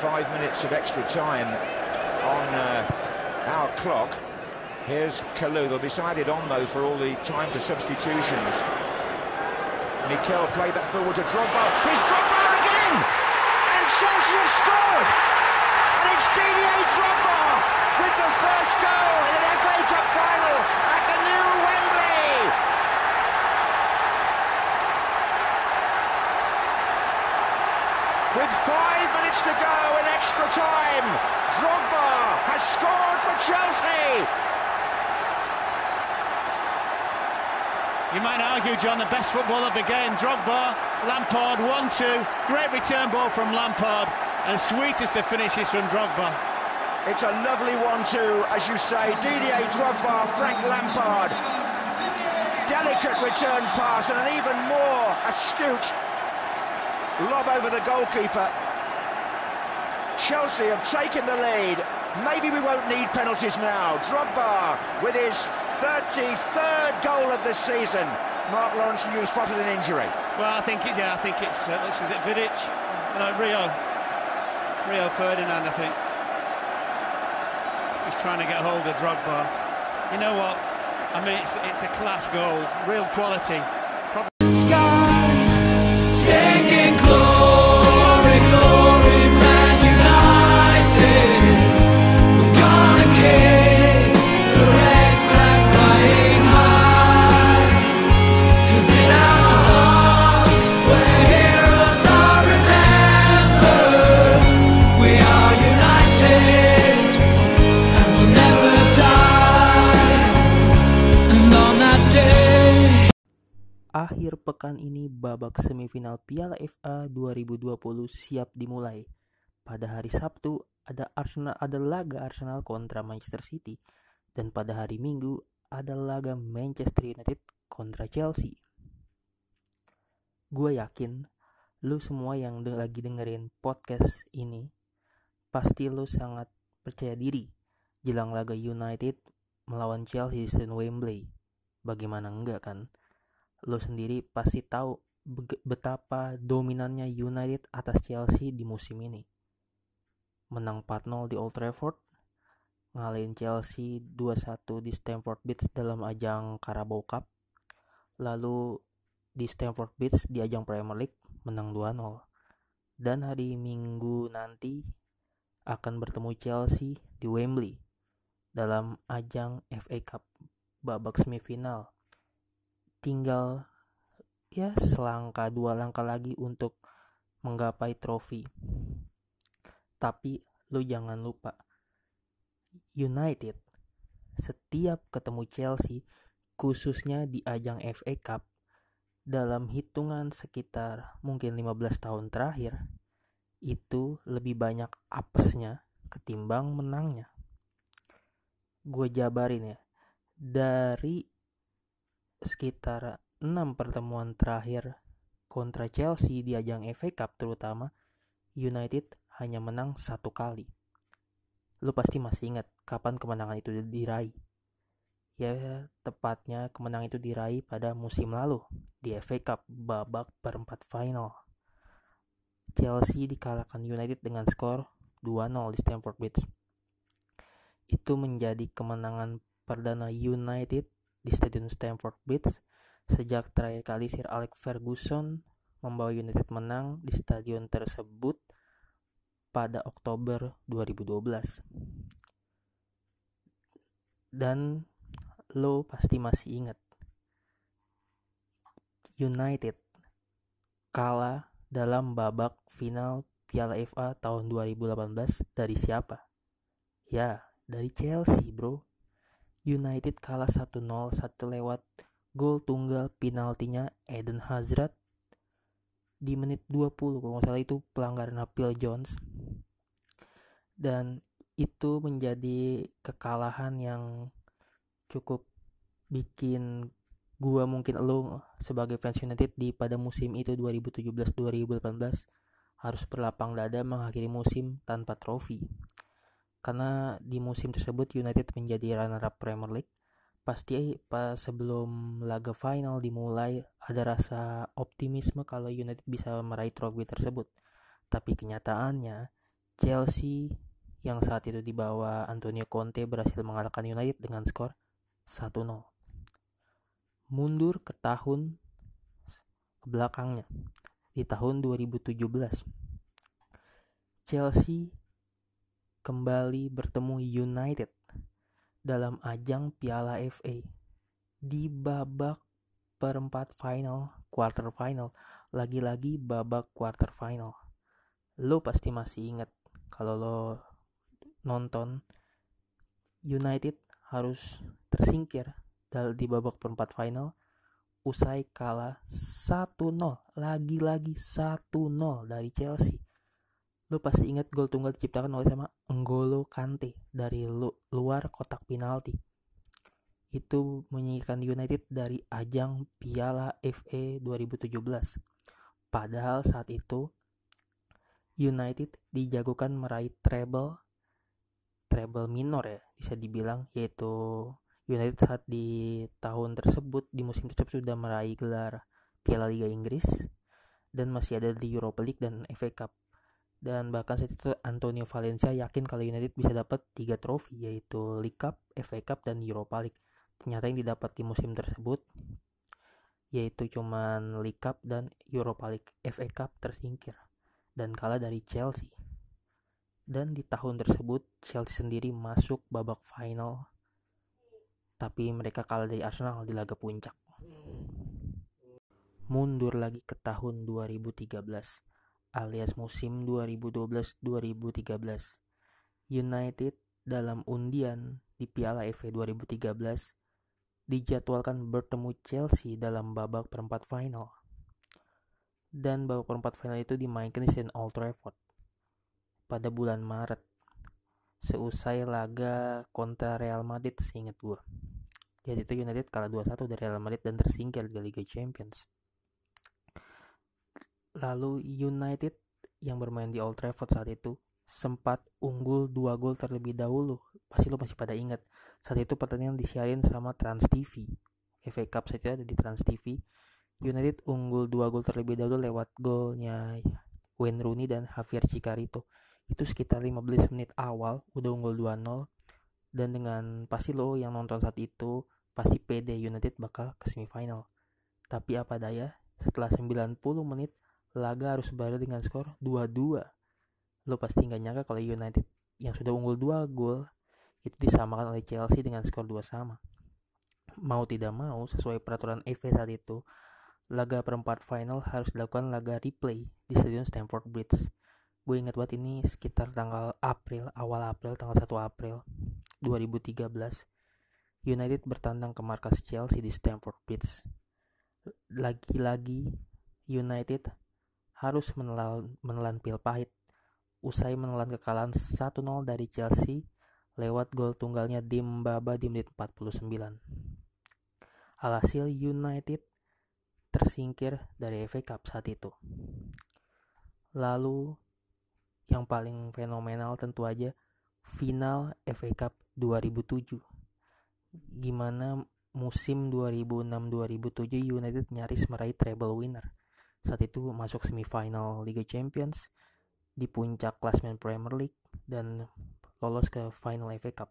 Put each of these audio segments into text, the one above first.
Five minutes of extra time on uh, our clock. Here's Kalou. They'll decide it on, though, for all the time for substitutions. Mikel played that forward to Drogba. Here's Drogba again! And Chelsea have scored! And it's Didier Drogba with the first goal in an FA Cup final at the new Wembley! With five minutes to go in extra time, Drogba has scored for Chelsea! You might argue, John, the best football of the game. Drogba, Lampard, 1-2. Great return ball from Lampard. And sweetest of finishes from Drogba. It's a lovely one-two, as you say. Didier Drogba, Frank Lampard. Delicate return pass and an even more astute lob over the goalkeeper. Chelsea have taken the lead. Maybe we won't need penalties now. Drogba with his 33rd goal of the season. Mark Lawrence, you spotted an injury. Well, I think it's, yeah, I think it's, uh, looks as it Vidic. No, Rio. Rio Ferdinand, I think. Just trying to get hold of Drogba. You know what? I mean, it's, it's a class goal, real quality. Akhir pekan ini babak semifinal Piala FA 2020 siap dimulai. Pada hari Sabtu ada Arsenal ada laga Arsenal kontra Manchester City dan pada hari Minggu ada laga Manchester United kontra Chelsea. Gue yakin lu semua yang de- lagi dengerin podcast ini pasti lu sangat percaya diri jelang laga United melawan Chelsea di Wembley. Bagaimana enggak kan? Lo sendiri pasti tahu betapa dominannya United atas Chelsea di musim ini. Menang 4-0 di Old Trafford, ngalahin Chelsea 2-1 di Stamford Bridge dalam ajang Carabao Cup, lalu di Stamford Bridge di ajang Premier League menang 2-0. Dan hari Minggu nanti akan bertemu Chelsea di Wembley dalam ajang FA Cup babak semifinal tinggal ya selangkah dua langkah lagi untuk menggapai trofi. Tapi lu jangan lupa United setiap ketemu Chelsea khususnya di ajang FA Cup dalam hitungan sekitar mungkin 15 tahun terakhir itu lebih banyak apesnya ketimbang menangnya. Gue jabarin ya. Dari sekitar 6 pertemuan terakhir kontra Chelsea di ajang FA Cup terutama United hanya menang satu kali. Lu pasti masih ingat kapan kemenangan itu diraih. Ya tepatnya kemenangan itu diraih pada musim lalu di FA Cup babak perempat final. Chelsea dikalahkan United dengan skor 2-0 di Stamford Bridge. Itu menjadi kemenangan perdana United di Stadion Stamford Bridge sejak terakhir kali Sir Alex Ferguson membawa United menang di stadion tersebut pada Oktober 2012. Dan lo pasti masih ingat United kalah dalam babak final Piala FA tahun 2018 dari siapa? Ya, dari Chelsea, bro. United kalah 1-0 satu lewat. Gol tunggal penaltinya Eden Hazard. Di menit 20 kalau nggak salah itu pelanggaran Phil Jones. Dan itu menjadi kekalahan yang cukup bikin gua mungkin lo sebagai fans United di pada musim itu 2017-2018 harus berlapang dada mengakhiri musim tanpa trofi karena di musim tersebut United menjadi runner-up Premier League pasti pas sebelum laga final dimulai ada rasa optimisme kalau United bisa meraih trofi tersebut tapi kenyataannya Chelsea yang saat itu di bawah Antonio Conte berhasil mengalahkan United dengan skor 1-0. Mundur ke tahun belakangnya di tahun 2017. Chelsea kembali bertemu United dalam ajang Piala FA di babak perempat final, quarter final, lagi-lagi babak quarter final. Lo pasti masih ingat kalau lo nonton United harus tersingkir di babak perempat final usai kalah 1-0 lagi-lagi 1-0 dari Chelsea lu pasti ingat gol tunggal diciptakan oleh sama N'Golo Kante dari lu, luar kotak penalti. Itu menyingkirkan United dari ajang Piala FA 2017 padahal saat itu United dijagokan meraih treble treble minor ya bisa dibilang yaitu United saat di tahun tersebut di musim tersebut sudah meraih gelar Piala Liga Inggris dan masih ada di Europa League dan FA Cup dan bahkan saat itu Antonio Valencia yakin kalau United bisa dapat tiga trofi yaitu League Cup, FA Cup dan Europa League. Ternyata yang didapat di musim tersebut yaitu cuman League Cup dan Europa League. FA Cup tersingkir dan kalah dari Chelsea dan di tahun tersebut Chelsea sendiri masuk babak final tapi mereka kalah dari Arsenal di laga puncak mundur lagi ke tahun 2013 alias musim 2012-2013 United dalam undian di Piala FA 2013 dijadwalkan bertemu Chelsea dalam babak perempat final. Dan babak perempat final itu dimainkan di St. Old Trafford pada bulan Maret. Seusai laga kontra Real Madrid seingat gue jadi itu United kalah 2-1 dari Real Madrid dan tersingkir di Liga Champions lalu United yang bermain di Old Trafford saat itu sempat unggul 2 gol terlebih dahulu. Pasti lo masih pada ingat saat itu pertandingan disiarin sama Trans TV FA Cup saja ada di Trans TV United unggul 2 gol terlebih dahulu lewat golnya Wayne Rooney dan Javier Chicarito. Itu sekitar 15 menit awal udah unggul 2-0 dan dengan pasti lo yang nonton saat itu pasti PD United bakal ke semifinal. Tapi apa daya setelah 90 menit laga harus berakhir dengan skor 2-2 lo pasti nggak nyangka kalau United yang sudah unggul 2 gol itu disamakan oleh Chelsea dengan skor 2 sama. Mau tidak mau sesuai peraturan FA saat itu laga perempat final harus dilakukan laga replay di Stadion Stamford Bridge. Gue ingat banget ini sekitar tanggal April awal April tanggal 1 April 2013 United bertandang ke markas Chelsea di Stamford Bridge. Lagi-lagi United harus menelan, menelan pil pahit. Usai menelan kekalahan 1-0 dari Chelsea lewat gol tunggalnya Dimbaba di menit 49 alhasil United tersingkir dari FA Cup saat itu. Lalu yang paling fenomenal tentu aja final FA Cup 2007 gimana musim 2006-2007 United nyaris meraih treble winner saat itu masuk semifinal Liga Champions di puncak klasmen Premier League dan lolos ke final FA Cup.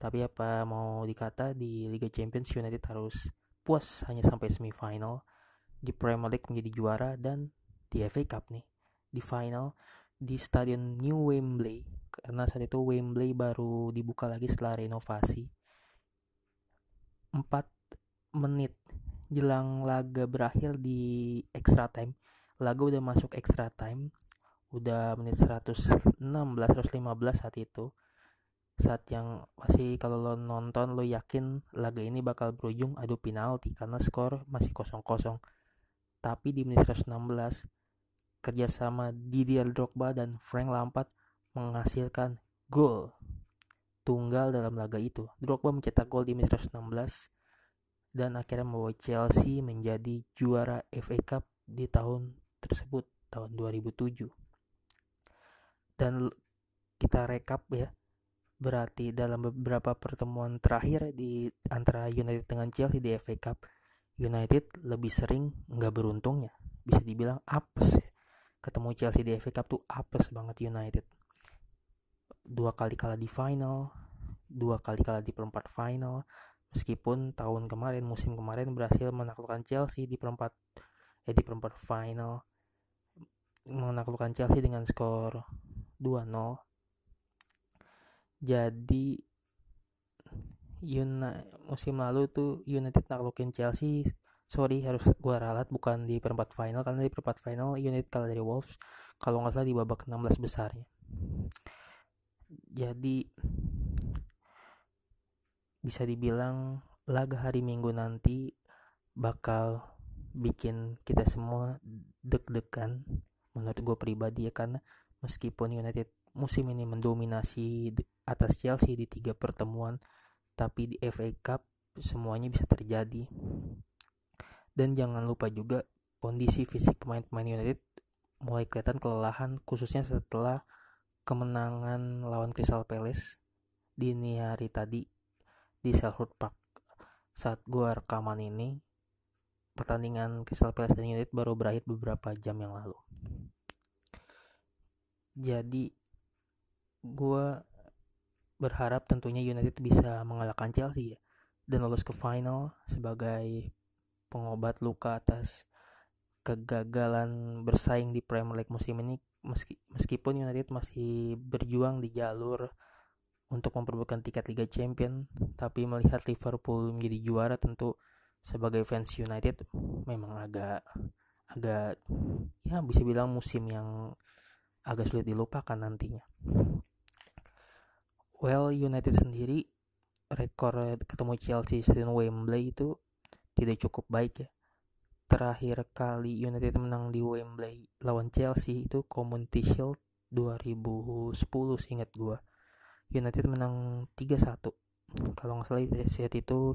Tapi apa mau dikata di Liga Champions United harus puas hanya sampai semifinal di Premier League menjadi juara dan di FA Cup nih di final di stadion New Wembley. Karena saat itu Wembley baru dibuka lagi setelah renovasi. 4 menit jelang laga berakhir di extra time. Laga udah masuk extra time udah menit 116 115 saat itu. Saat yang pasti kalau lo nonton lo yakin laga ini bakal berujung adu penalti karena skor masih kosong kosong tapi di menit 116 kerjasama Didier Drogba dan Frank Lampard menghasilkan gol tunggal dalam laga itu. Drogba mencetak gol di menit 116 dan akhirnya membawa Chelsea menjadi juara FA Cup di tahun tersebut, tahun 2007. Dan kita rekap ya, berarti dalam beberapa pertemuan terakhir di antara United dengan Chelsea di FA Cup, United lebih sering nggak beruntungnya, bisa dibilang apes ya. Ketemu Chelsea di FA Cup tuh apes banget United. Dua kali kalah di final dua kali kalah di perempat final meskipun tahun kemarin musim kemarin berhasil menaklukkan Chelsea di perempat eh di perempat final. Menaklukkan Chelsea dengan skor 2-0 jadi Una, musim lalu tuh United naklukin Chelsea. Sorry harus gua ralat bukan di perempat final karena di perempat final United kalah dari Wolves. Kalau nggak salah di babak 16 besarnya. Jadi bisa dibilang laga hari Minggu nanti bakal bikin kita semua deg-degan menurut gue pribadi ya karena meskipun United musim ini mendominasi atas Chelsea di tiga pertemuan tapi di FA Cup semuanya bisa terjadi. Dan jangan lupa juga kondisi fisik pemain-pemain United mulai kelihatan kelelahan khususnya setelah kemenangan lawan Crystal Palace di dini hari tadi di Selhurst Park. Saat gua rekaman ini pertandingan Crystal Palace dan United baru berakhir beberapa jam yang lalu. Jadi gua berharap tentunya United bisa mengalahkan Chelsea ya dan lolos ke final sebagai pengobat luka atas kegagalan bersaing di Premier League musim ini. Meski, meskipun United masih berjuang di jalur untuk memperebutkan tiket Liga Champion tapi melihat Liverpool menjadi juara tentu sebagai fans United memang agak agak ya bisa bilang musim yang agak sulit dilupakan nantinya well United sendiri rekor ketemu Chelsea di Wembley itu tidak cukup baik ya. Terakhir kali United menang di Wembley lawan Chelsea itu Community Shield 2010 seingat gua. United menang 3-1. Kalau nggak salah saat itu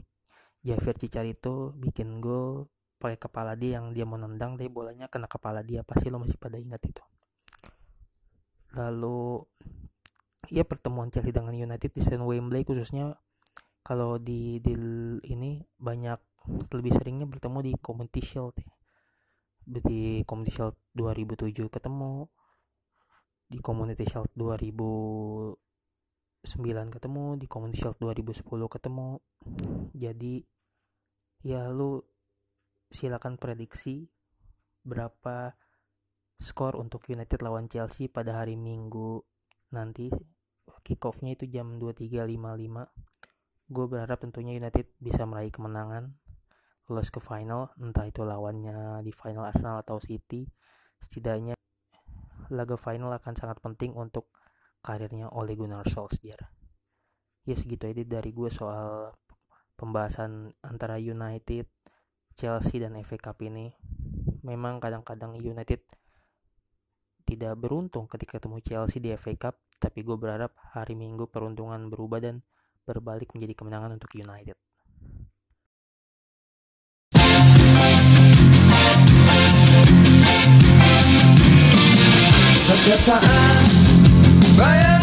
Javier Cicarito bikin gol pakai kepala dia yang dia mau nendang tapi bolanya kena kepala dia pasti lo masih pada ingat itu lalu ya pertemuan Chelsea dengan United di Stand Wembley khususnya kalau di deal ini banyak lebih seringnya bertemu di Community Shield ya. di Community Shield 2007 ketemu di Community Shield 2009 ketemu di Community Shield 2010 ketemu. Jadi ya lu silakan prediksi berapa skor untuk United lawan Chelsea pada hari Minggu nanti. Kick off-nya itu jam 23.55 gue berharap tentunya United bisa meraih kemenangan. Lolos ke final entah itu lawannya di final Arsenal atau City. Setidaknya laga final akan sangat penting untuk karirnya Ole Gunnar Solskjaer. Ya segitu aja dari gue soal pembahasan antara United Chelsea dan FA Cup ini. Memang kadang-kadang United tidak beruntung ketika ketemu Chelsea di FA Cup tapi gue berharap hari Minggu peruntungan berubah dan berbalik menjadi kemenangan untuk United. Setiap saat Bayern